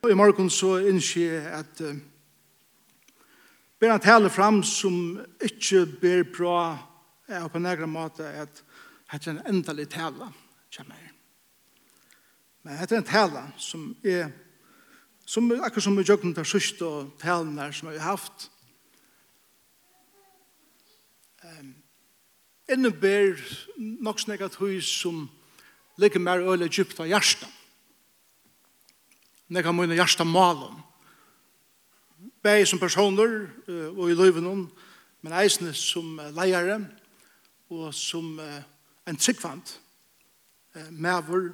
Og i morgen så innskje jeg at uh, ber han tale fram som ikke ber bra er på nægra måte at det er en endelig tale kommer. Men det er en tale som er som, akkurat som vi jøkken tar sørst og talen der som vi har haft um, innebær nok snakka tøy som ligger mer øyla djupt av hjertet når jeg mine hjärsta malen. Begge som personer og i løyven men eisne som leiare og som en tryggvand maver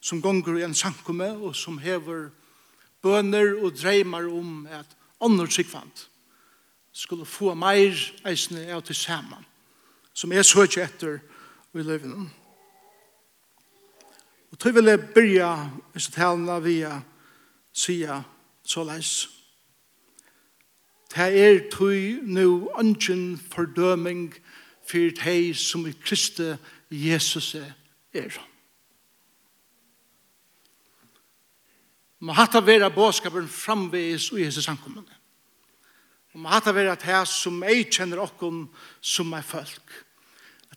som gonger i en sankume og som hever bøner og dreimer om at andre tryggvand skulle få meir eisne av til saman som jeg ikke etter i løyven. Og tog vil jeg begynne hvis jeg taler via sier så leis. Det er tog nu ønsken fordøming for de som i Kristi Jesus er. Man hatt å være båskapen framvis i Jesus ankommende. Og man hatt å være det som jeg kjenner okken som er folk.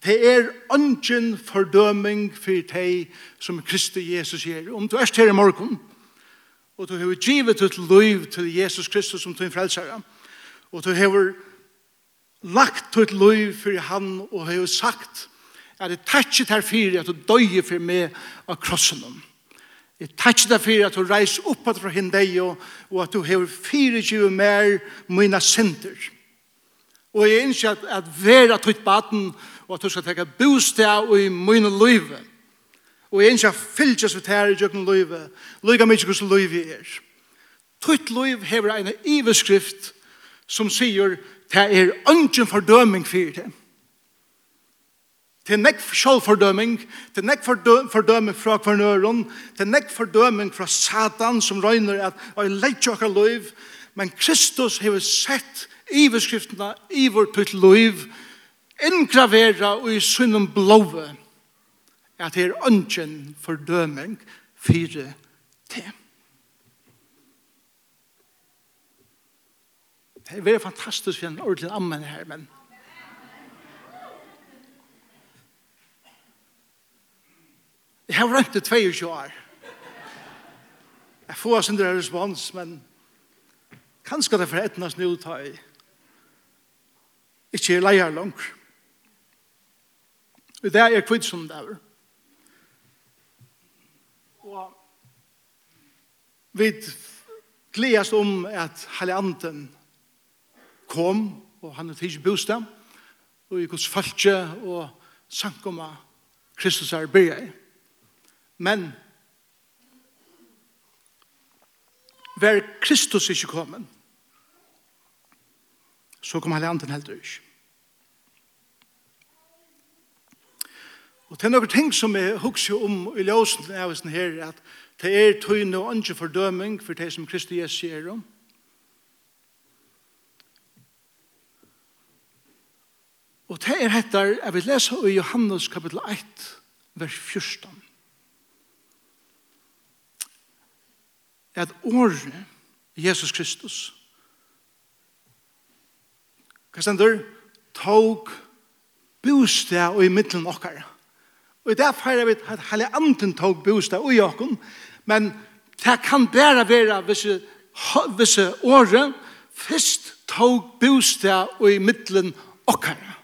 Det er ønsken fordøming for de som Kristi Jesus er. Om du er til i morgen, og du hever givet ut liv til Jesus Kristus som din frelsere, og du hever lagt ut liv for han og hever sagt at det takkje der fyrir at du døye for meg av krossen om. Jeg takkje der fyrir at du reis oppat fra hindeg og at du hever fyrir givet mer mine synder. Og jeg innskjer at, at vera tutt baden og at du skal teka bostad og i mine livet Og jeg ønsker fylkes vi her i jøkken løyve, løyga mye hvordan løyve er. Tøyt løyve hever en iveskrift som sier det er ønsken fordøming for det. Det er nekk sjålfordøming, det er nekk fordøming fra kvarnøren, det er nekk fordøming fra Satan som røyner at jeg leitje okkar løyv, men Kristus hever sett iveskriftene i vårt tøyt løyv, ingravera og i sunnum blåve at det er ønsken fordøming fire til. Det er veldig fantastisk for en ordentlig ammen her, men Jeg har rømt det 22 år. Jeg får oss sin respons, men kanskje det er for etnas nå ta i. Ikke leier langt. Og det er kvitt som det er. Vi gledes om at Helianten kom, og han er tidlig bostad, og i Guds falske og sankomma Kristus er byrje. Men var Kristus ikke kommet, så kom hele anden helt ikke. Og det er noen ting som jeg husker om i løsene av oss her, at Det er tøyne og ikke fordøming for det som Kristi Jesus sier om. Og det er hettar, jeg vil lese i Johannes kapittel 1, vers 14. At året Jesus Kristus, hva stender, tog bostad og i middelen okkar. Og i det feirer vi at hele anden tog bostad og i Men det kan bare være visse, visse året først tog bostad og i middelen okkara.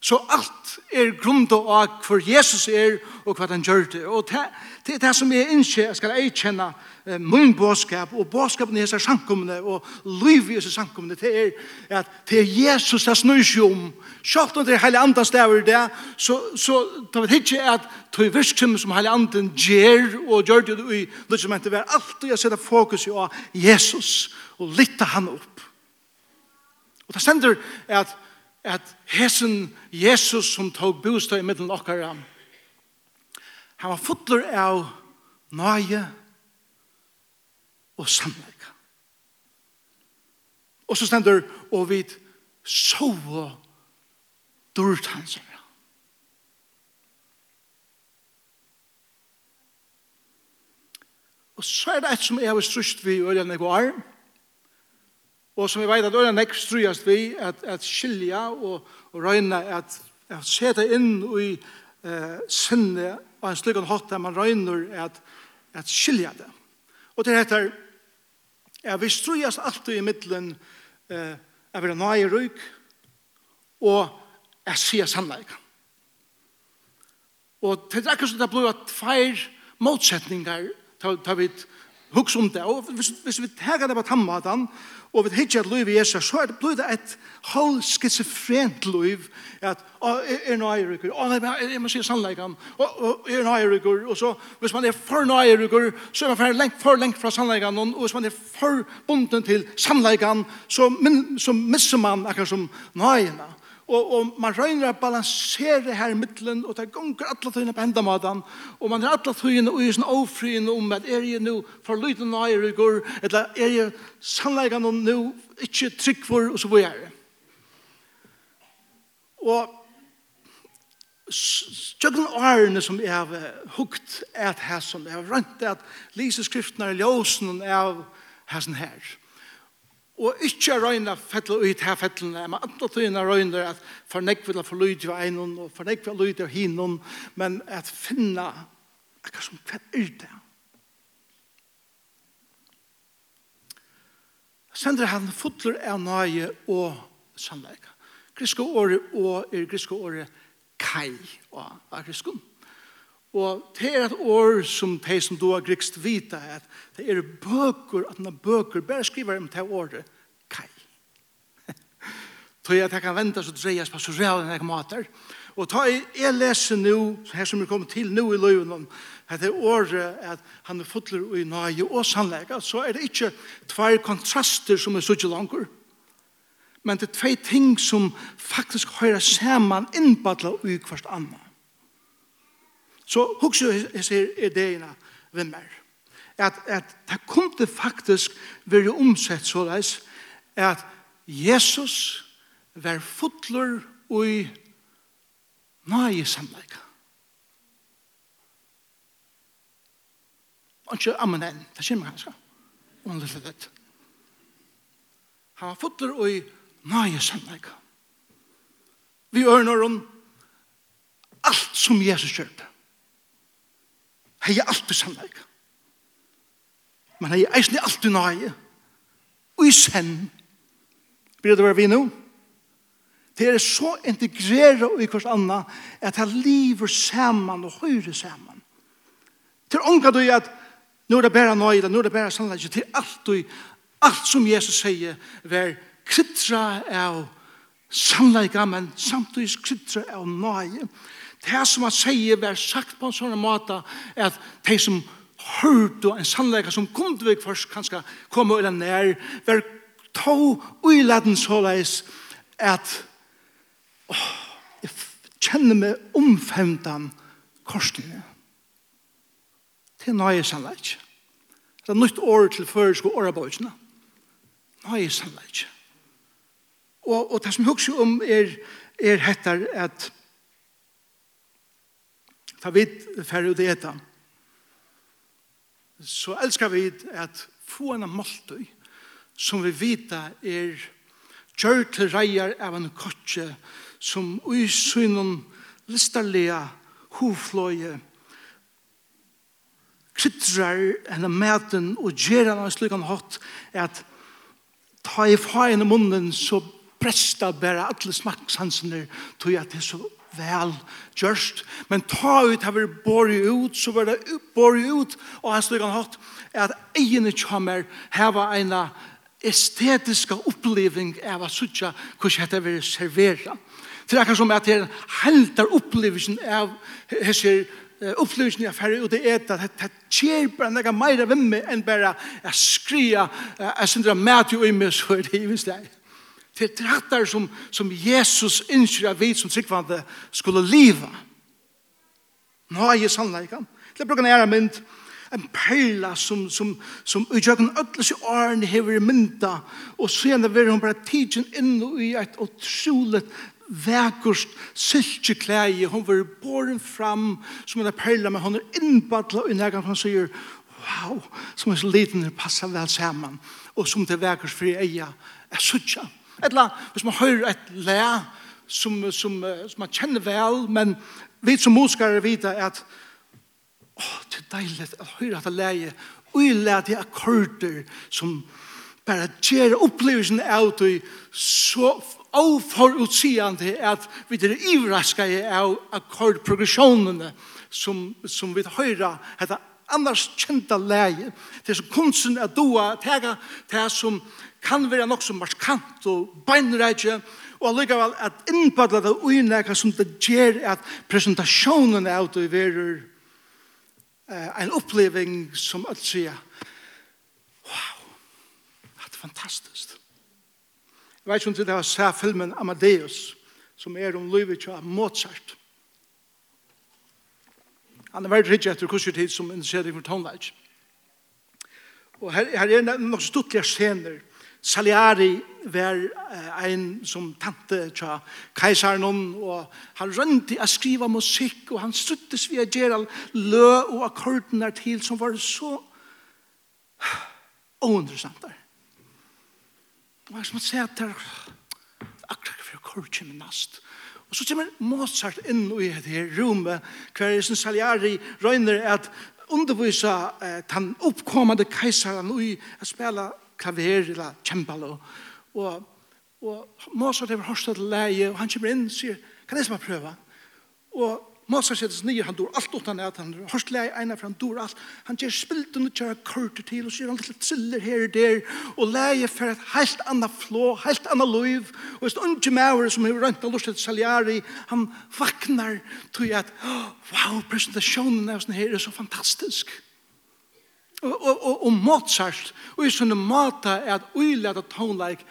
Så alt er grunda av hvor Jesus er og hva han gjør det. Og det, det er det som jeg ikke skal eikjenne eh, min bådskap og bådskapen i disse sankumene og liv i disse sankumene. Det er at det er Jesus det snur seg om. Selv om det er heilig andre steder det, så, så det vet ikke at det er virksom som heilig andre gjør og gjør det i løsmentet. Det er alltid å sette fokus på Jesus og lytte han opp. Og det stender at at hesen Jesus som tog bostad i middelen okkara, han var fotler av nøye og sannleik. Og så stender, og vi sove dørt hans her. Og så er det et som jeg har strust vi i øyne i går, Og som vi vet at øyne nekk strujast vi at, at skilja og, og røyne at, at sette inn i eh, sinne og en slik hatt der man røyner at, at skilja det. Og det heter at vi strujast alltid i middelen eh, av vi er nøye røyk og jeg sier sannleik. Og det er akkurat som det blir at feir motsetningar tar vi hugsa om det, og hvis, hvis vi teker det på tannmaten, og vi hittar et liv i Jesus, så er det blir det et halv skizofrent liv, at er nøyrykker, jeg må si sannleikene, og er nøyrykker, og så hvis man er for nøyrykker, så er man for lengt, for lengt fra sannleikene, og hvis man er for bunden til sannleikene, så, så misser man akkurat som nøyene og, og man røyner å balansere her i midtelen, og det gonger alle tøyene på hendamaten, og man er alle tøyene og i sånn ofryen om at er jeg nå for lyden og eier i går, eller er jeg sannleggende nå ikke trygg for, og så hvor jeg er. Og tjøkken årene som jeg har hukt er at her som jeg har rønt at lise skriftene i ljøsen av her som her. Og ikke røyne fettel ut her fettelene, men andre tøyene røyne at fornekk vil ha forlyd av enen, og fornekk vil ha lyd av hinnen, men at finne akkurat som hva er det? Sender han fotler av nøye og sannleika. Griske året og er griske året kai og agriskund. Og det er et år som de som du har grikst vita at det er bøker, at når bøker, bare skriver om det året, kai. Tror jeg at jeg kan vente så dreies på så reale jeg mater. Og ta i, jeg leser nå, her som er kommet til nå i løven, at det året at han er fotler i nøye og sannlega, så er det ikke tvær kontraster som er så ikke langer. Men det er tvei ting som faktisk høyre saman innbattla i hvert annet. Så hugsa jeg ser ideene ved meg. At, at det kunne faktisk være omsett så leis at Jesus var fotler og i nøye samleika. Og ikke ammen enn, det kommer kanskje. Og han lytter det. Han var fotler og i nøye samleika. Vi ørner om alt som Jesus kjørte hei alltid sannleik. Men hei eisen alltid nøye. Og i senn. Blir det være vi nå? Det er så integreret i hvers anna at han lever saman og høyre saman. Til ånka du at nå er det bare nøye, nå er det bare sannleik. Til alt du, alt som Jesus sier, vær kritra av sannleik, men samtidig kritra av nøye. Nøye Det som han sier var sagt på en sånn måte at de som hørte en sannleika som kom til vekk først kanskje kom eller nær var to uiladen såleis at åh, jeg kjenner meg omfemtan korsene til nøye sannleik. Det er nytt år til før sko årabøysene. Nøye sannleik. Og, og det som jeg husker om er, er hettar at ta vid færre ut eta. Så elskar vi at få en måltøy som vi vita er kjør til reier av en kotje som ui synen listarlega hofløye krytrar henne maten og gjer henne slik han hatt at ta i faen i munnen så presta bæra alle smakshansene tog at det er så vel gjørst. Men ta ut har vi bori ut, så var det bori ut, og han stod han hatt, at egene kommer heva en estetiska oppleving av at sutja hvordan dette vil servera. Det er akkurat som at det er heldar opplevelsen av hesser upplevelsen jag færre ut i äta at det kjer bare nega meira vimmer enn bare att skria att syndra mät i mig så er det i vissläget til trattar som, som Jesus innskjer av vi som tryggvande skulle liva. Nå er jeg sannleikan. Det er bruker en ære mynd, en perla som, som, som utjøkken i årene hever i mynda, og senere vil hun bare tidsen inn i et utrolig vekkert silkeklæje. Hun vil båren fram som en perla, men hun er innbattla i nægan, for han sier, wow, som er så liten, det passer vel sammen, og som det vekkert fri eia, er suttja. Eller hvis man hører et læ som, som, som man kjenner vel, men vi som musikere vet at åh, oh, det er deilig å høre at det læget, og jeg lærer det akkorder som bare gjør opplevelsen av det så avforutsigende at vi er ivrasket av akkordprogresjonene som, som vi hører heter annars kjenta leie. Det er så kunsten at er tega det som kan være nok som markant og beinreitje, og allikevel at innpadla det uinleika som det gjør at presentasjonen er ute i verur eh, en oppleving som alt sier wow, det er fantastisk. Jeg vet ikke om det er å se filmen Amadeus, som er om livet av Mozart. Han er veldig riktig etter kursetid som interesserer for tonelage. Og her, her er nok stuttlige scener Salieri var ein som tante tja kejsaren og han rønte å skriva musikk og han struttes via Gerald lø og akkordene til som var så ointeressant der. Det var som å se at det akkurat for akkord med nast. Og så kommer Mozart inn i det rommet hver som Salieri røyner at undervisa eh, den oppkommande kejsaren i å spela klaver eller kjempal og, og, Mozart har hørt til leie og han kommer inn og sier kan jeg som har prøve og Mozart sier nye han dår alt utan at han har hørt leie ene for han dår alt han gjør spilten og kjører kurter til og sier han litt triller her og der. Og leie for et helt annet flå helt annet liv og hvis det unge maver som har rønt av lort til saliari han vaknar til jeg at wow presentasjonen er sånn her er så fantastisk og, og, og, og Mozart, og i sånne måter er at uilet av tonelike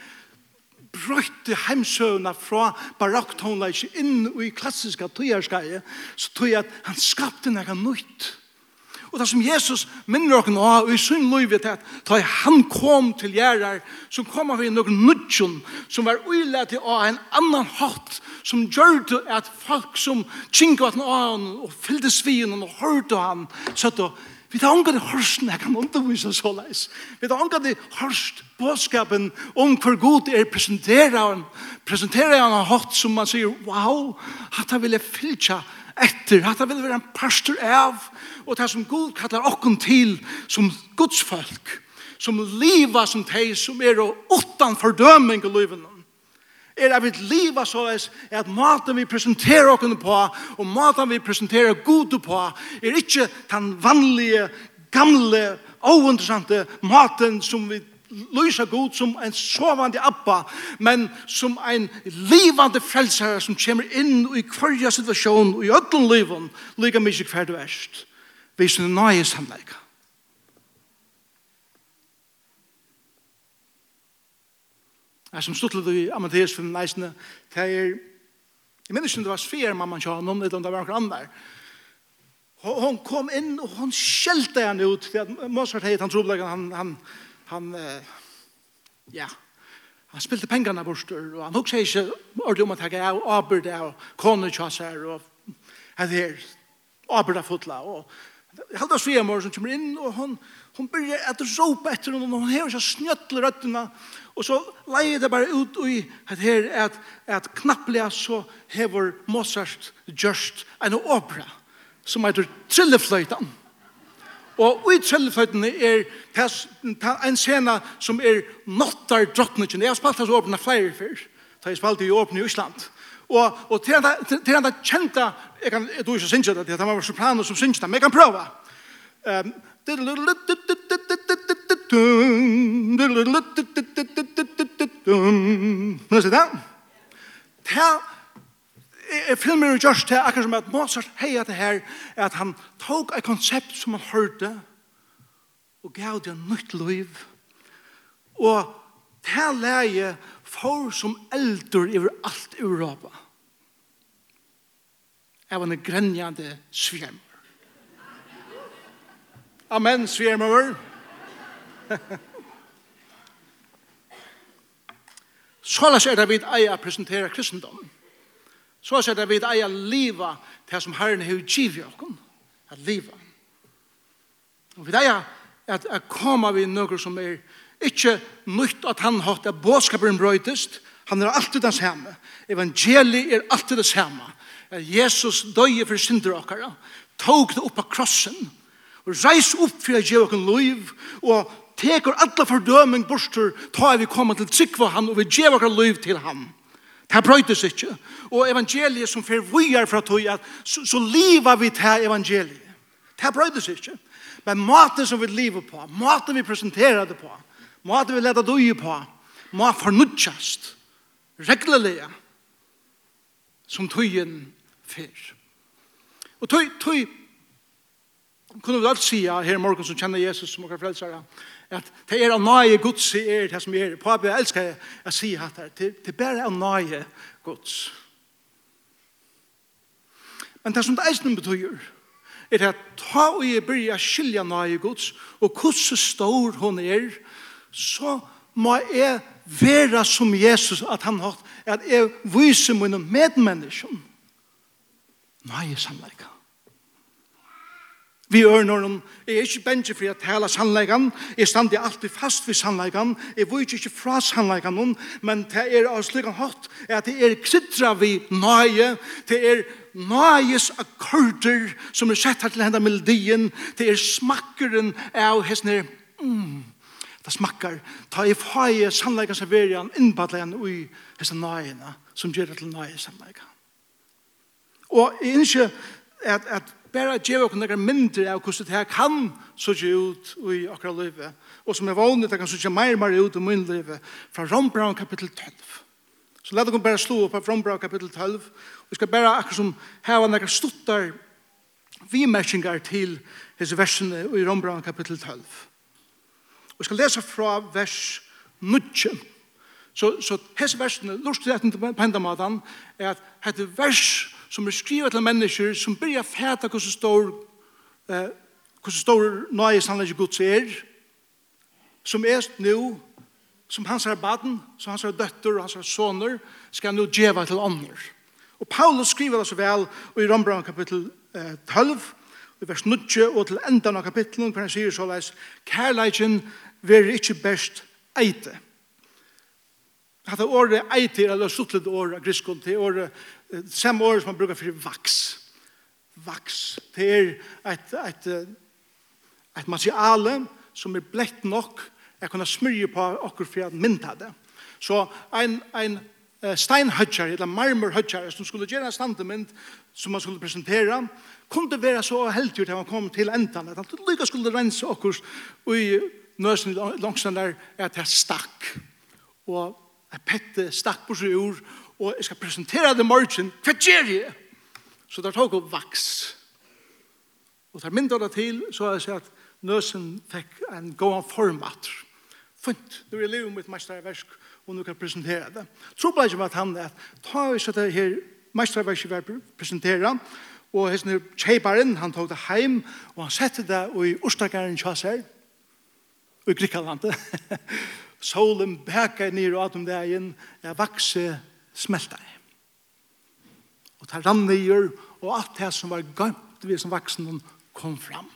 brøyte heimsøvna fra barokktonleik inn i klassiska tøyerskei, så tøy at han skapte noe nytt. Og det som Jesus minner oss nå, og i sin liv er at da han kom til gjerrar, så kom han ved noen nudjon, som var uilet til av en annan hatt, som gjør at folk som kjinket av han, og fyllde svinen, og hørte han, så at Vi tar ångad hørst når jeg kan undervise så leis. Vi har ångad hørst bådskapen om hvor god er presenterer han. Presenterer han hatt som man sier, wow, hatt han ville fylltja etter, hatt han ville være en pastor av, og det som god kallar okken til som gudsfolk, som liva som teg, som er og åttan fordøming i livene er at vi liva så er at maten vi presenterer okken på, og maten vi presenterer god på, er ikke den vanlige, gamle, ointeressante maten som vi lysa god som en sovande abba men som en livande frelsare som kommer inn i hverja situasjon, i ödlen liven, lika mykje hver du erst. Vi sin nøye samleika. er som stod til i Amadeus for neisene, det er, jeg minnes ikke om det var sfer mamma kjøren, noen eller om det var noen andre. Hon kom inn, og hon skjelte henne ut, for at Mozart heit, han trodde han, han, han, uh, ja, han spilte pengene bort, og han hokk seg ikke ordentlig om at han gav arbeid av kone kjøy, og henne her, arbeid av fotla, og Halda Svemor som kommer inn og hon, hon byrjar at råpa etter henne og hon hever seg snjøttel røttene og så leier det bare ut i at her at, at knapplega så hever Mozart gjørst en opera som heter Trillefløytan og i Trillefløytan er en scena som er nottar drottningen jeg har spalt hans åpna flere før da jeg spalt i åpne i Ísland. Og, og til han, til, han da kjenta, jeg kan, du tror ikke synes det, det var soprano som synes det, men jeg kan prøve. Um, Nå ser det? Til jeg filmer jo just det, akkurat som at Mozart heier det her, at han tok et konsept som han hørte, og gav det en nytt liv. Og til leie, for som eldur over alt Europa. Jeg var en grenjande svjermer. Amen, svjermer. Så la seg det eia presentera kristendommen. Så seg det vidt eia liva til som Herren har givet oss. At liva. Og vi eia at, at koma vi nøkker som er Ikke nytt at han har at bådskaperen brøytest, han er alltid den samme. Evangeliet er alltid det samme. At Jesus døye for synder okkara, tog det opp av krossen, og reis opp for å gjøre okken liv, og teker alle fordøming borster, ta vi kommer til trikva han, og vi gjør okken liv til han. Det brøytes ikke. Og evangeliet som fer er fra tog, så, så livet vi til evangeliet. Det brøytes ikke. Men maten som vi lever på, maten vi presenterer det på, Må vi leta døye på, må fornudjast, reglelige, som tøyen fyr. Og tøy, tøy, kunne vi alt sija her i morgen som kjenner Jesus som okkar frelsare, at det er av nøye gods i er det som er. Papi, jeg elsker jeg sier hatt. Det, det er bare av nøye gods. Men det som det eisen betyr, er at ta og jeg byrja skilja nøye gods, og hvordan stor hun er, så må jeg være som Jesus, at han har, at jeg viser mine medmennesker. Nei, samleika. Vi er når hun, er ikke bensje for å tale sannleggen, jeg stander alltid fast ved sannleggen, jeg vet ikke fra sannleggen men det er av slik hatt, at det er kryddra vi nøye, det er nøyes akkorder som er sett her til henne melodien, det er smakkeren av hessene, mm, det smakkar, ta i faje sannleika som veri han, innpadla han ui hessa nøyina, som gjør det til nøye sannleika. Og jeg innskje at, at bare djeva okkur nekar mindre av hvordan det her kan sutja ut i okra livet, og som er vanlig, det kan sutja meir meir ut i min livet, fra Rombraun kapittel 12. Så let okkur bare slå opp av Rombraun kapittel 12, og skal bare akkur som heva nekar stuttar vimerkingar til hese versene i Rombraun kapittel 12. Og skal lese fra vers 9. Så, så hese versene, lort til dette på pendamatan, er at dette vers som er skrivet til mennesker som byrja fæta hvordan står eh, hvordan står nøye sannlegg Guds er, som er nå, som hans er baden, som hans er døtter og hans er soner, skal nå djeva til ånder. Og Paulus skriver det så vel i Rombrand kapittel eh, 12, i vers 9 og til enda av kapitlen, hvor han sier så leis, kærleikken verður ikkje best eite. Hatta ordet eite eller suttlet ord av griskon, det er ordet, samme ordet som man brukar fyrir vaks. Vaks, det er et, et, et materiale som er blekt nok jeg kunne smyrje på okkur for jeg mynda det. Så ein, ein steinhøtjar, eller marmorhøtjar, som skulle gjøre en standemynd som man skulle presentera, kunne være så heldig til man kom til endan, at han lykka skulle rense okkur i nøsen langsen der er at jeg stakk. Og jeg pette stakk på seg ord, og jeg skal presentere det morgen. Hva gjør jeg? Så der tok opp vaks. Og der mindre det til, så har jeg sett at nøsen fikk en god format. Fynt, nu er jeg livet mitt mesterversk, og nu kan jeg presentere det. Tro bare ikke med at han er, ta vi så det her mesterversk vi vil presentere, og hesten her kjeiparen, han tok det heim, og han sette det i orsdagaren kjasser, i Grikkalandet. Solen bækker ned og atom dagen, jeg vakse smelta. Og tar rann nir, og alt det som var gømt vi som vaksen kom fram.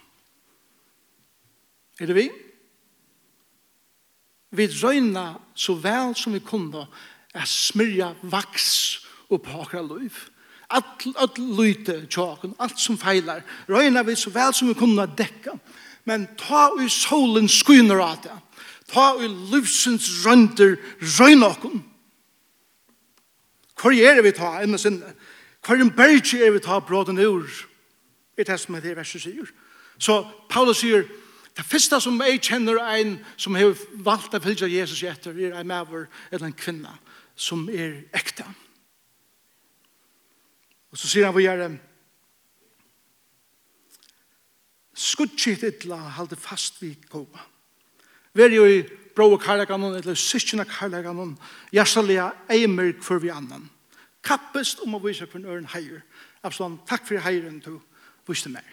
Er det vi? Vi drøyna så vel som vi kunne er smyrja vaks og pakra liv. Alt, alt lyte tjåken, alt som feilar, røyna vi så vel som vi kunne dekka. dekka men ta i solen skyner av det. Ta i livsens rønder røyne okken. Hvor er vi ta, enn og sinne? Hvor er en berge er vi ta bråden ur? Det er det som er det verset sier. Så Paulus sier, det første som jeg kjenner en som har valgt å fylge Jesus etter, er en maver eller en kvinne som er ekte. Og så sier han, vi er det, skudget etla halde fast vi koma. Veri jo i brau karlaganon, eller syskina karlaganon, jastalega eimer for vi annan. Kappest om å vise kvar øren heier. Absalom, takk for heieren du viste meg.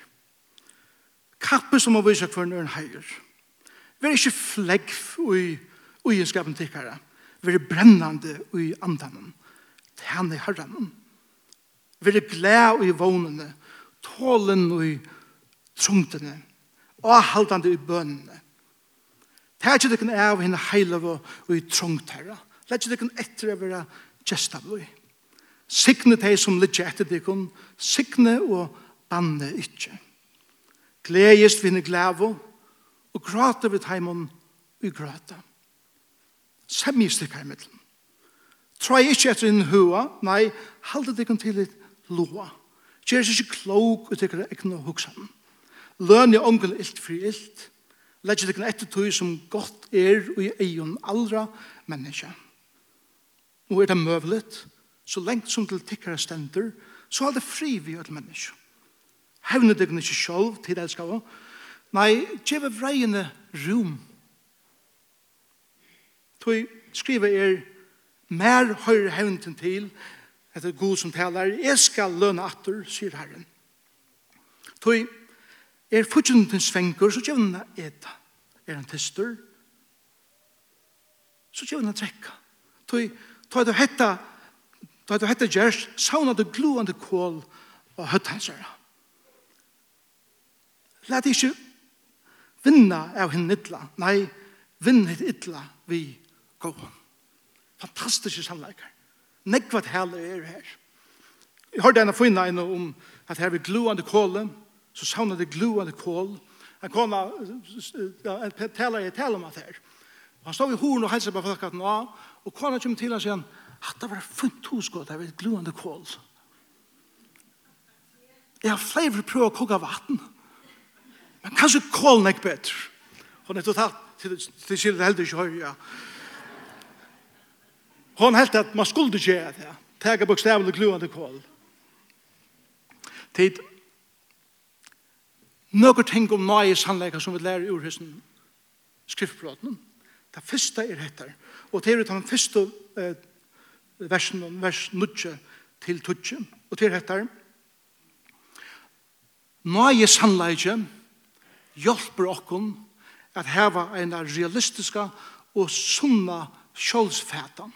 Kappest om å vise kvar øren heier. Veri ikke flegg i ugenskapen tikkara. Veri brennande i andanen. Tjene i herranen. Veri glæ i vånene. Tålen i vånene trumtene, avhaldande i bønene. Tær ikke dere av henne heile og i trångt herre. Lett ikke dere etter å være gestabløy. Signe de som ligger etter dere, signe og banne ikke. Gledes vi henne glave, og gråte ved heimen og gråter. Semmi stikker i middelen. Try ikke etter en hua, nei, halde dere til litt loa. Gjer ikke klok ut dere egne huksanen. Lønne onkel ilt fri ilt. Legg det etter tog som godt er og i egen aldra menneske. Og er det møvlet, så lengt som til tikkere stender, så er det fri vi et menneske. Hevne det ikke selv til det skal Nei, gjeve vreiene rom. Tog skriver er mer høyre hevnten til etter god som taler, jeg skal lønne atter, sier Herren. Tog Er fudgjenten svenker, så gjør han eta. Er han tester, så gjør han trekka. Toi, toi du hetta, toi du hetta gjerst, sauna du gloende kål og høtt hans hensara. Læt ikke vinna av henne ytla. Nei, vinna henne ytla vi gåan. Fantastiske samleikar. Nekvat heller er her. Jeg hørte en av finna om at her vi gloende kålen, så savna det glo kål. Han kom en talar i tal om att här. Han stod i horn och hälsade på folk att nå. Och kålen kom till och sa att det var fint hoskott av ett gloende kål. Jeg har flere prøver å koka vatten. Men kanskje kålen er ikke bedre. Hon er totalt til skilder heldig ikke høyre, ja. Hon helt at man skulle gjøre det. Tega bokstavlig gluende kål. Tid Några ting om nøye sannleika som vi lærer ur hessen skriftbrotten. Det første er hettar. Og det er den første eh, versen om vers 9 til 12. Og det er hettar. Nøye sannleika hjelper okkon at heva en realistiska og sunna sjålsfætan.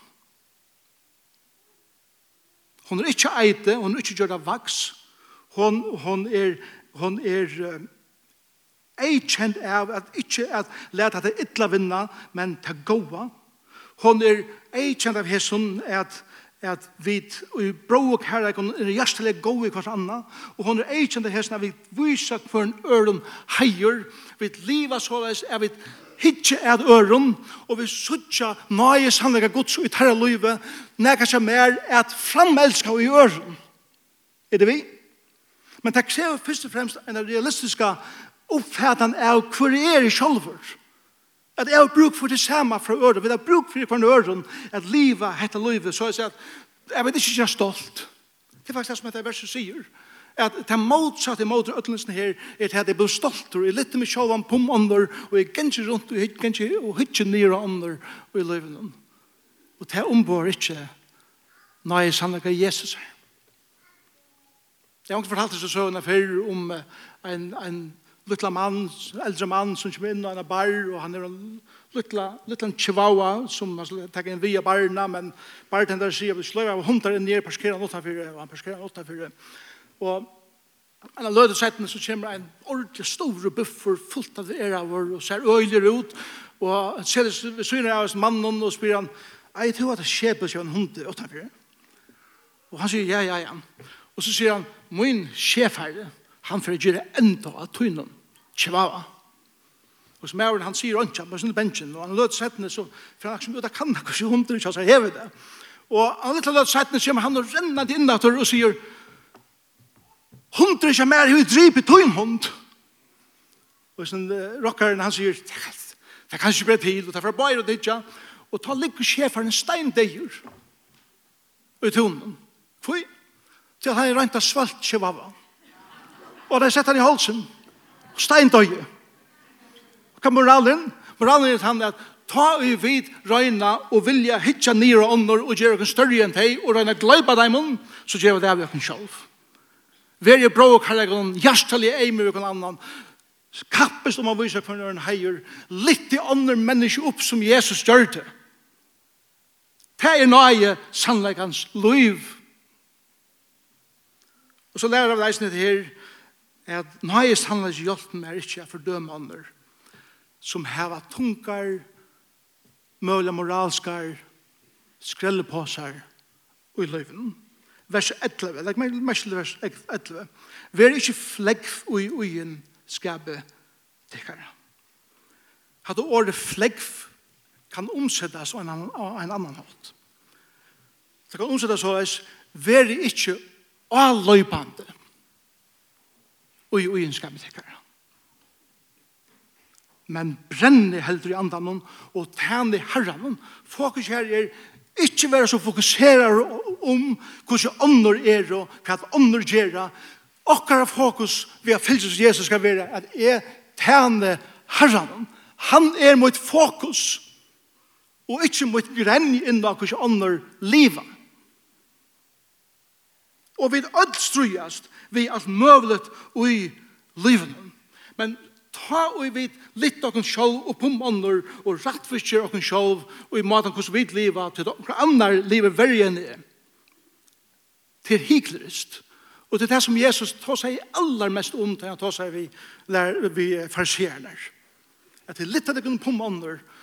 Hon er ikkje eite, hon er ikkje gjør vaks. Hon, hon er hon er ei kjent av at ikkje at leta det ytla vinna, men ta goa. Hon er ei kjent av hesson at at vi i bråk her er hjertelig gode i hver anna, og hon er ei kjent av hesson at vi viser for en øren heier, vi liva såleis, at vi hitje er øren, og vi suttja nøye sannlega gods i terra løyve, nekka seg mer at framelska i øren. Er det vi? Er det vi? Men det krever først og fremst en realistisk oppfattan av hva er i sjolver. At jeg har bruk for det samme fra øren. Vi har bruk for det fra øren. At livet heter livet. Så jeg sier at jeg vet ikke jeg er stolt. Det er faktisk det som heter verset sier. At det motsatt i mot ødelensen her er at jeg blir stolt. Og jeg lytter meg selv om pom ånder. Og jeg gjenker rundt og jeg gjenker og hytter nye ånder og i livet. Og det ombår ikke. Nei, sannlega Jesus her. Jeg har ikke fortalt disse søvnene før om en, en lutla mann, eldre mann som kommer inn og han er bar, og han er en lutla, lutla chihuahua som han skulle takke inn via barna, men bartender sier at vi slår av hundar inn nere, parkerer han utenfor, og han parkerer han utenfor. Og en av løde settene så kommer en ordentlig stor buffer fullt av era vår, og ser øyler ut, og han ser det ved syner av mannen og spyr han, jeg tror at det skjer på seg en hund utenfor. Og han sier, ja, ja, ja. Og så sier han, min sjef her, han får gjøre enda av tøynen, kjevava. Og som er, han sier ikke, på sin bensjen, og han løter settene, så for han som ut av kanna, hvordan hundre, ikke han hevet det. Og han løter løter settene, så kommer han og renner til innater og sier, hundre ikke mer, hun driver tøyn hund. Og sånn, rockeren, han sier, det kan ikke bli til, og det er fra bare og ditja, og ta ligger sjeferen steindeir, og i tonen. Fy, til han rent av svalt kjevava. Og er sett han i halsen. Steindøye. Hva moralen? Moralen er han at ta i vid røyna og vilja hitja nira ånder og gjøre oss større enn teg og røyna gløypa dem så gjør vi det av oss sjálf. Vær i brå og karlagon, hjertelig eimer og annan, kappes om å vise for når heier, litt i andre menneske opp som Jesus gjør det. Det er nøye sannleikans liv. Og så lærer vi leisene til her at nøye sannleis hjelpen er ikke å fordømme andre som heva tunkar, møyla moralskar, skrellepåsar og i løyven. Vers 11, legg meg mest til vers 11. Vær ikke flekk ui uien skabe tekkara. Hatt året flekk kan omsettes av en annan, av en annan hatt. Det kan omsettes av oss, vær ikke og løypande og i uinskap tekkar men brenne heldur i andan og tæne herran fokus her er ikkje være så fokuserar om hvordan ånder er og hva ånder gjør. Okkara fokus vi har fyllt Jesus skal være at jeg tæne herran han er mot fokus og ikkje mot grenn innan hvordan ånder livet Og vi öll strujast vi alt møvlet ui liven. Men ta og vi litt okken sjolv og pummånder og rattfisker okken sjolv og i maten hos vi liva til okken annar livet enn er. Til hiklerist. Og til det som Jesus tar seg aller mest om til han tar seg vi, vi farserner. At til litt av det kunne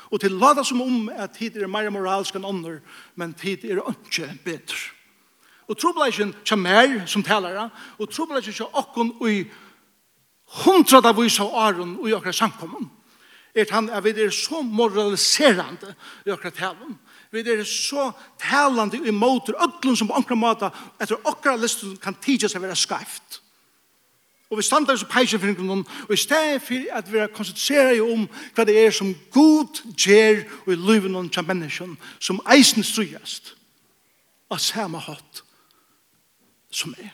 og til lada som om at tid er mer moralsk enn ånder, men tid er ikke bedre og trobladjen kja mer som talare, og trobleisjen kja okkon ui hundrada vis av åren ui okra samkommun. Er han at vi er så moraliserande i okra talen. Vi er så talande i motor öllum som på okra mata etter okra listen kan tidja seg vera skreift. Og vi standa så peisje for noen, og i stedet for at vi er konsentrere om hva det er som god gjer og i livet noen kja menneskjen som eisen strujast av samme hatt som er.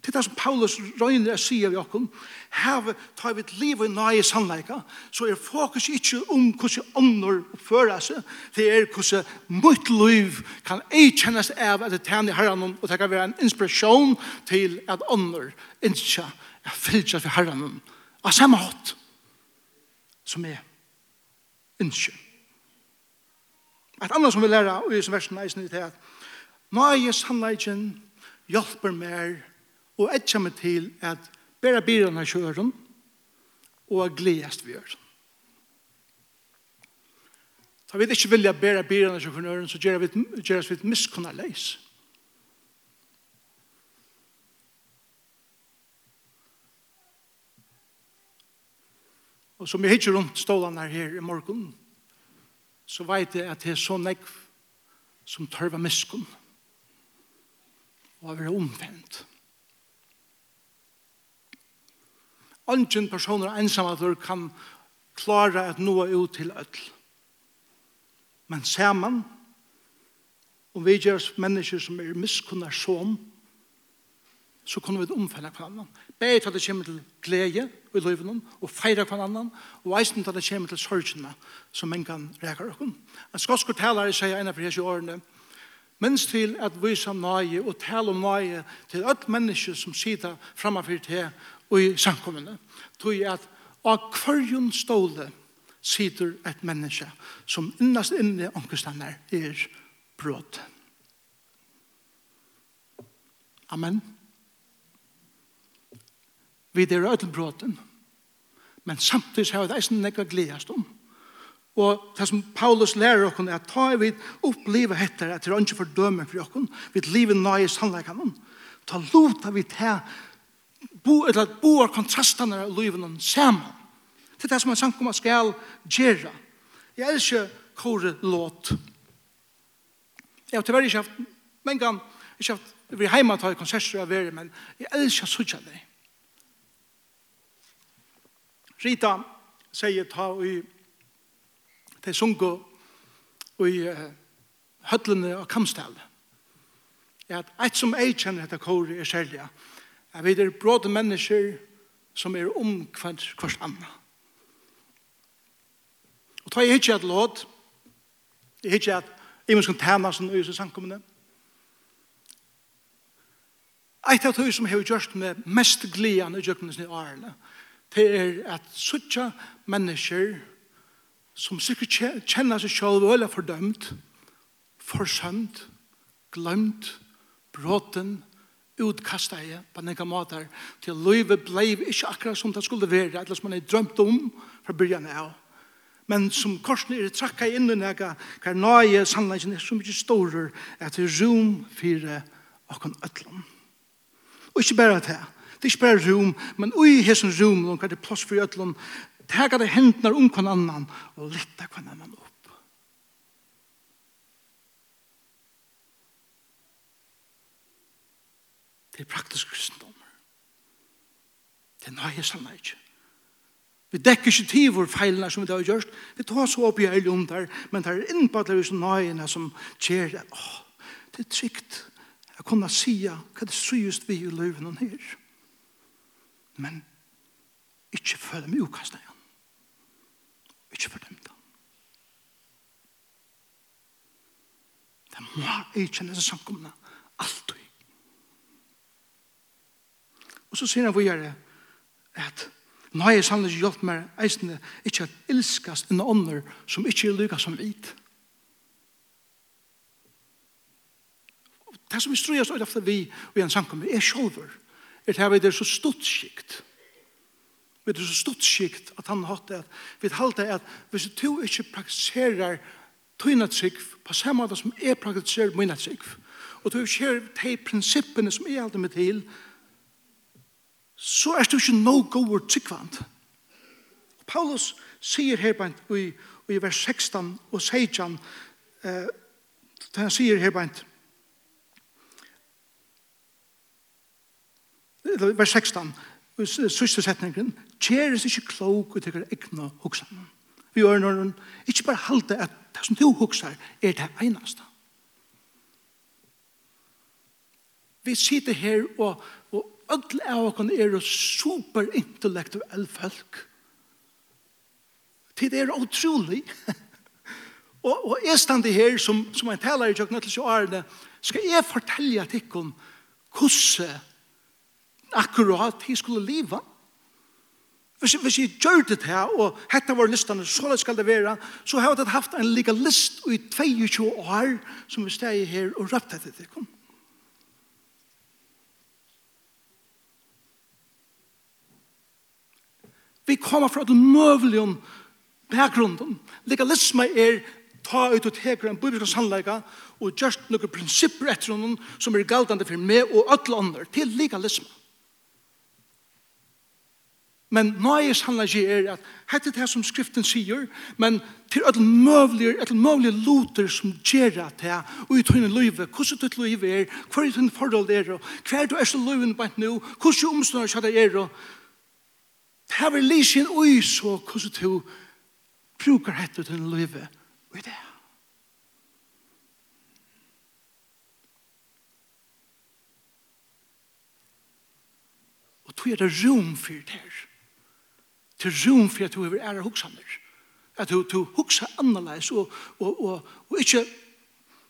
Det er det som Paulus røyner å si av jokken. Her tar vi et liv og nøye sannleika, så er fokus ikke om hvordan ånder oppfører seg, det er hvordan mitt liv kan ei kjennes av at det tjener herren og det kan være en inspirasjon til at ånder ikke er fyllt for herren av samme hatt som er ikke. Et annet som vi lærer i versen er i snitt er at Nøye er sannleggen, hjelper mer, og jeg kommer til at bare bilen av kjøren, og jeg gledest vi gjør. Da vi ikke vilja bare bilen av kjøren, så gjør vi gjør vi et miskunnet leis. Og som jeg hittir rundt stålene her i morgen, så vet jeg at det er så nekv som tørva miskunn og å være omvendt. Ongen personer ensamheter kan klara at nå ut til ødel. Men sammen, om vi gjør mennesker som er miskunnar sånn, så kunne vi omfelle hverandre. Begge til det kommer til glede i livet og feire hverandre, og eisen til det kommer til sorgene som en kan reka reker. En skotsk taler sier en av disse årene, minst til at vise nøye og tale om nøye til alle mennesker som sitter framfor her og i samkommende. Tog at av kvarjon ståle sitter et menneske som innast inne omkostene er brot. Amen. Vi er ødelbråten, men samtidig har vi det eisen nekka gledast om. Og det som Paulus lærer oss er at ta vi oppleve etter at det er ikke fordømme for oss, vi lever nøye sannleikene. Ta lota vi til bo, eller at bo boer kontrastene av livene sammen. Det er det som en sankumma skal gjøre. Jeg elsker kore låt. Jeg har tilverre ikke haft, men gang, ikke haft, vi er hjemme til konserter av verden, men jeg elsker suttja det Rita sier ta i De sunko i uh, høtlene og kamstal. At et som jeg kjenner etter kore er særlig, at vi er bråde mennesker som er omkvært kvart anna. Og ta jeg ikke et låt, jeg ikke et jeg må skal tæna som øyse samkommende. Eit av tøy som hefur gjort med mest glian i jøkkenes i årene, det er at suttja mennesker som sikkert kjenner seg selv og er fordømt, forsømt, glemt, bråten, utkastet jeg på nekka måter til livet blei ikke akkurat som det skulle være, eller som man er drømt om fra byrjan av. Men som korsene er trakka inn i nekka, hver nøye sannleggen er så mye større at det er rom for åkken øtlom. Og ikke bare det, det er ikke bare rom, men ui hesson rom, og hva det er plass for øtlom, Tega det hendene om hver annan og lytta hver annan opp. Det er praktisk kristendommer. Det er nøye sannhet. Vi dekker ikke tid hvor feilene som vi har gjort. Vi tar så opp i hele om der, men det er innbadler vi som nøyene som kjer det. Åh, det er trygt. Jeg kunne si hva det syest vi i løven her. Men ikke føle meg ukastet ikke fordømt han. Det må jeg kjenne seg samkomne alt og Og så sier han vi gjør det at Nå har jeg sannlig gjort meg eisende ikke at ilskast en ånder som ikke er lykka som vit. Det som vi strøyast øyne ofte vi og en samkommer er sjolver. Er det her vi er så stort skikt vi er så stort skikt at han har det vi halter at hvis du ikke praktiserer tøyna trygg på samme måte som jeg praktiserer mine trygg og du ser de prinsippene som jeg halter med til så er du ikke no goer tryggvand. Paulus sier her bænt i, i vers 16 og 16 eh, han sier her bænt vers 16 sørste setningen, kjæres ikke klok og tykker egna hoksanen. Vi gjør når hun ikke bare halte at det som du hoksar er det eneste. Vi sitter her og, og alle av oss er super superintellektuelle folk. Det er utrolig. og, og jeg stand her som, som en taler i Jøkken til årene, skal jeg fortelle til dere hvordan akkurat de skulle leva. Hvis, hvis jeg gjør det her, og hette var listene, så skal det være, så har jeg haft en lika list i 22 år, som vi steg her og røpte etter det. Kom. Vi kommer fra den møvelige bakgrunden. Legalisme er ta ut og teker en biblisk sannleika og gjørst noen prinsipper etter noen som er galdande for meg og alle andre til legalisme. Men nøyes handler ikke er at hette det som skriften sier, men til alle møvlige, alle møvlige loter som gjør at det, og i tøyne løyve, hvordan ditt løyve er, hva er din forhold er, hva er du er så løyven på nå, hvordan omstående ikke det er, det her vil lyse inn ui så hvordan du bruker hette din løyve, og i det. Og tog er det rom for det her til rum for at du er ære hoksaner. At du, du hoksa annerledes og, og, og, og ikke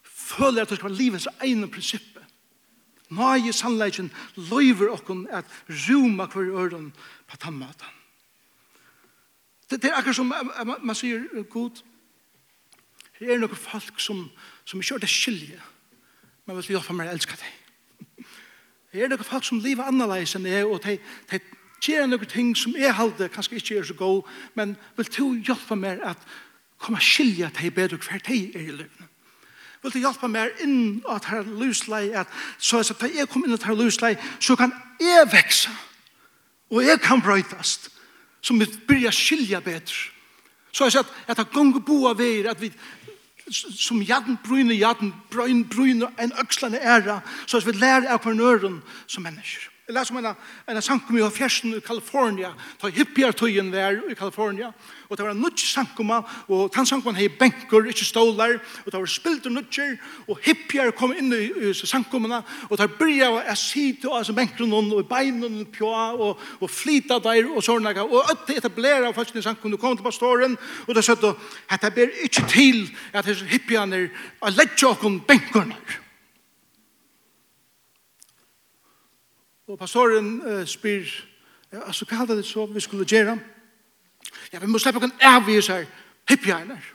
føler at du skal være livets egne prinsippe. Nøye sannleggen løyver okken at ruma hver øren på tammata. Det, det er akkurat som man, man sier god, det er noen folk som, som ikke er det skilje, men vil hjelpe meg å elske deg. Det er noen folk som lever annerledes enn jeg, og de, de, gjør noen ting som jeg halde, kanskje ikke er så god, men vil du hjelpe meg at komme og skilje deg bedre hver tid er i livet. Vil du hjelpe meg inn og ta lyslei, at så at jeg kommer inn og ta lyslei, så kan jeg vekse, og jeg kan brøytast, som vi byrja skilja bedre. Så jeg sier at, at det gonger bo av veier, at vi som jaden brune, jaden brune, brune, en økslande æra, så at vi lærer av hverandre som mennesker. Jeg leser om en, en sankum i fjersen i Kalifornia, ta hippiartøyen der i Kalifornia, og det var en nudge sankuma, og den sankuma hei benker, ikke stålar, og det var spilt og nudger, og hippier kom inn i, i sankumene, og det byrja av asito, altså benker noen, og beinen på, og, og flita der, og sånne, og øtte etablera av folk i og kom til pastoren, og det sa, at det ber ikke til at hippierne er ledja okon benkernar, Og pastoren uh, spyr, ja, altså, hva hadde det så vi skulle gjøre? Ja, vi må slippe noen av i seg hippjegner.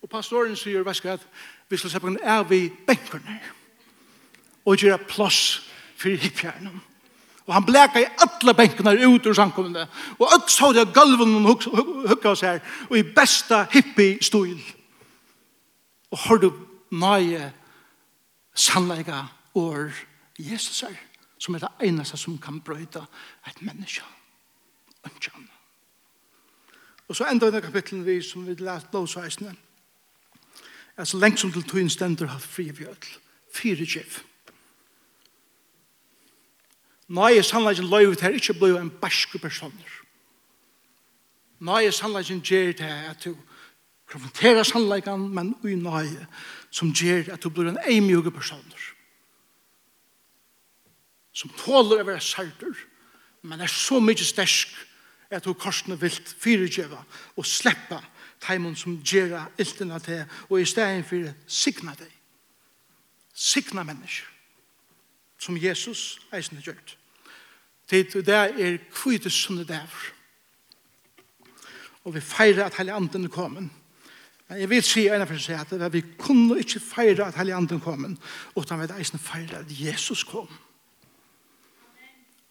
Og pastoren sier, hva skal vi skal slippe noen av i benkene og gjøre plass for hippjegnene. Og han bleka i alle benkene ut ur samkommende. Og alt så det gulven og hukka oss her. Og i besta hippie-stil. Og har du nøye sannleika år Jesus er som er det eneste som kan brøyta et menneske. Ønskan. Og så enda denne kapitlen vi som vi lærte blåsveisene. Altså lengt som til tøyen stender har fri vi ødel. Fyre kjev. Nei, sannleggen løyvet her ikke blei en barske personer. Nei, sannleggen gjør det at du konfronterer sannleggen, men ui nei, som gjør at du blir en eimjuge personer som tåler å være sarter, men er så mye stersk at hun korsene vil fyregjøve og slippe teimen som gjør iltene til, og i stedet for signa deg. Signa mennesker, som Jesus eisende gjørt. Det er kvite sunne dæver. Og vi feirer at hele anden er kommet. Men jeg vil si en av for seg at vi kunne ikke feire at hele anden kom, utan vi eisende feire at Jesus. Jesus kom.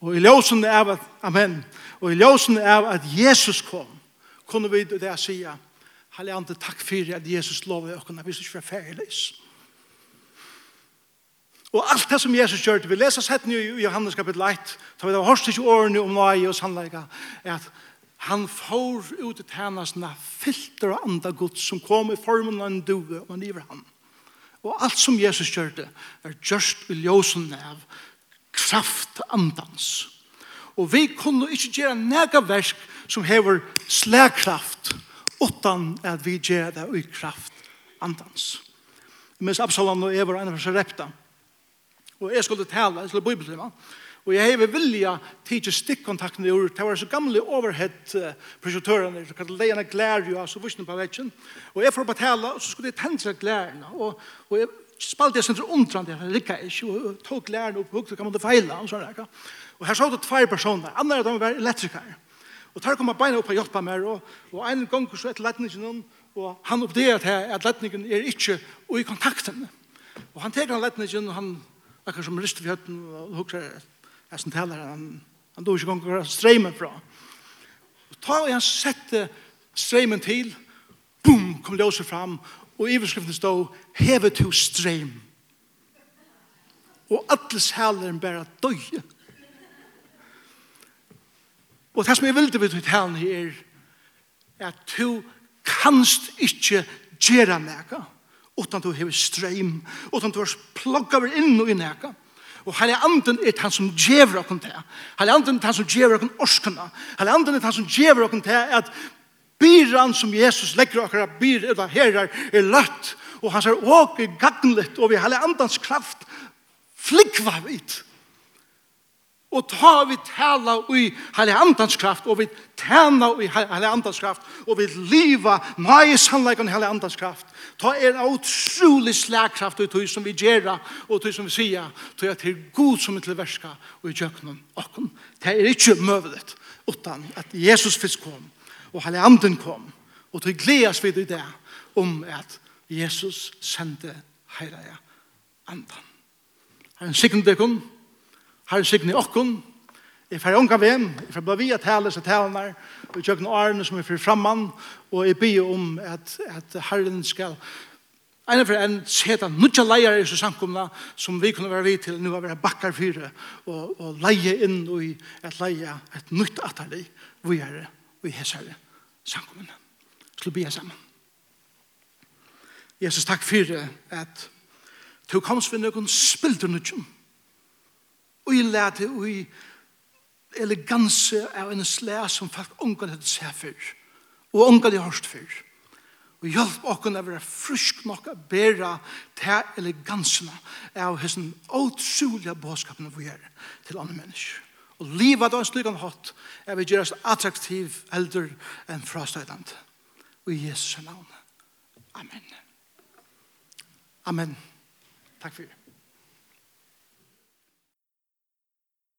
Og i ljósen av at, amen, og i ljósen av at Jesus kom, kunne vi det jeg sier, Halleande, takk fyrir at Jesus lovet dere, vi skal ikke være ferdigleis. Og alt det som Jesus gjør, vi leser sett i Johannes kapitel 1, da vi da hørst ikke årene om nøye og sannleika, er at han får ut i tænasene filter og andre gods som kom i formen av en due, og han giver han. Og alt som Jesus gjør det, er gjørst i ljósen av kraft andans. Og vi kunne ikke gjøre nega versk som hever slagkraft utan at vi gjør det i kraft andans. Mens Absalom og Eva er en av seg repta. Og jeg skulle tale, jeg skulle bibeltima. Og jeg hever vilja tidsi stikkontakten i ur, det var så gamle overhead uh, projektørene, så kallet leierne glær jo, så vursene på vetsjen. Og jeg får betala, og så skulle jeg tenne seg glærene. Og, og jeg spalte jeg sindre undrande, jeg rikka ikke, og tok lærne opp, og kan man det feila, og sånn der. Og her så det tvær personer, andre av dem var elektrikere. Og der kom beina opp og hjelpa meg, og, og en gang så etter letningen, og han oppdager til at letningen er ikke i kontakten. Og han teker letningen, og han akkur som rister for og hukser, jeg som taler, han, han dog ikke gong hva streimen fra. Og ta og han sette streimen til, boom, kom løse fram, Og iverskriften stod, hevet to streim. Og alles hælen bare døye. Og det som jeg vil vilde vidt hælen her, er at du kanst ikke gjøre nækka, utan du hever streim, utan du har plogga over inn og inn nækka. Og heilig anden er han som djever okken til. Heilig anden er han som djever okken orskene. Heilig anden er han som djever okken til at Byran som Jesus legger akkurat byr eller herrar er løtt, og han ser åke gagnlet, og vi heller andans kraft flikva vidt. Og ta vi tala i heller andans kraft, og vi tjena i heller andans kraft, og vi liva mai sannleikon heller andans kraft. Ta er en utrolig slagkraft i tog som vi gjerra, og tog som vi sier, tog at det er god som er til verska, og i kjøkkenen okken. Det er ikke møvelet, utan at Jesus fisk kom, og hele anden kom. Og til gledes vi i det om at Jesus sendte heilige andan. sikkert sikten Her er sikten i okken, Jeg får unga vem, jeg får bare via tale seg talene, og jeg kjøkken årene som er fer framman, og jeg byr om at, at Herren skal Ein av en seta nutja leier i samkomna som vi kunne være vid til nu å være bakkar fyre og, og leie inn i et leie et nytt atali vi er og i hessare samkommun. Skal bia sammen. Jesus, takk fyrir at du komst vi noen spilder nødgjum. Og i lærte og i eleganse av en slæ som folk ungan hadde seg før. Og ungan hadde hørt før. Og hjelp åkken å være frysk nok å bære til elegansene av hessen åtsulige bådskapene vi gjør til andre mennesker. Og livet av en slik han hatt er vi gjør oss attraktiv eldre enn frastøydand. Og i Jesu navn. Amen. Amen. Takk for det.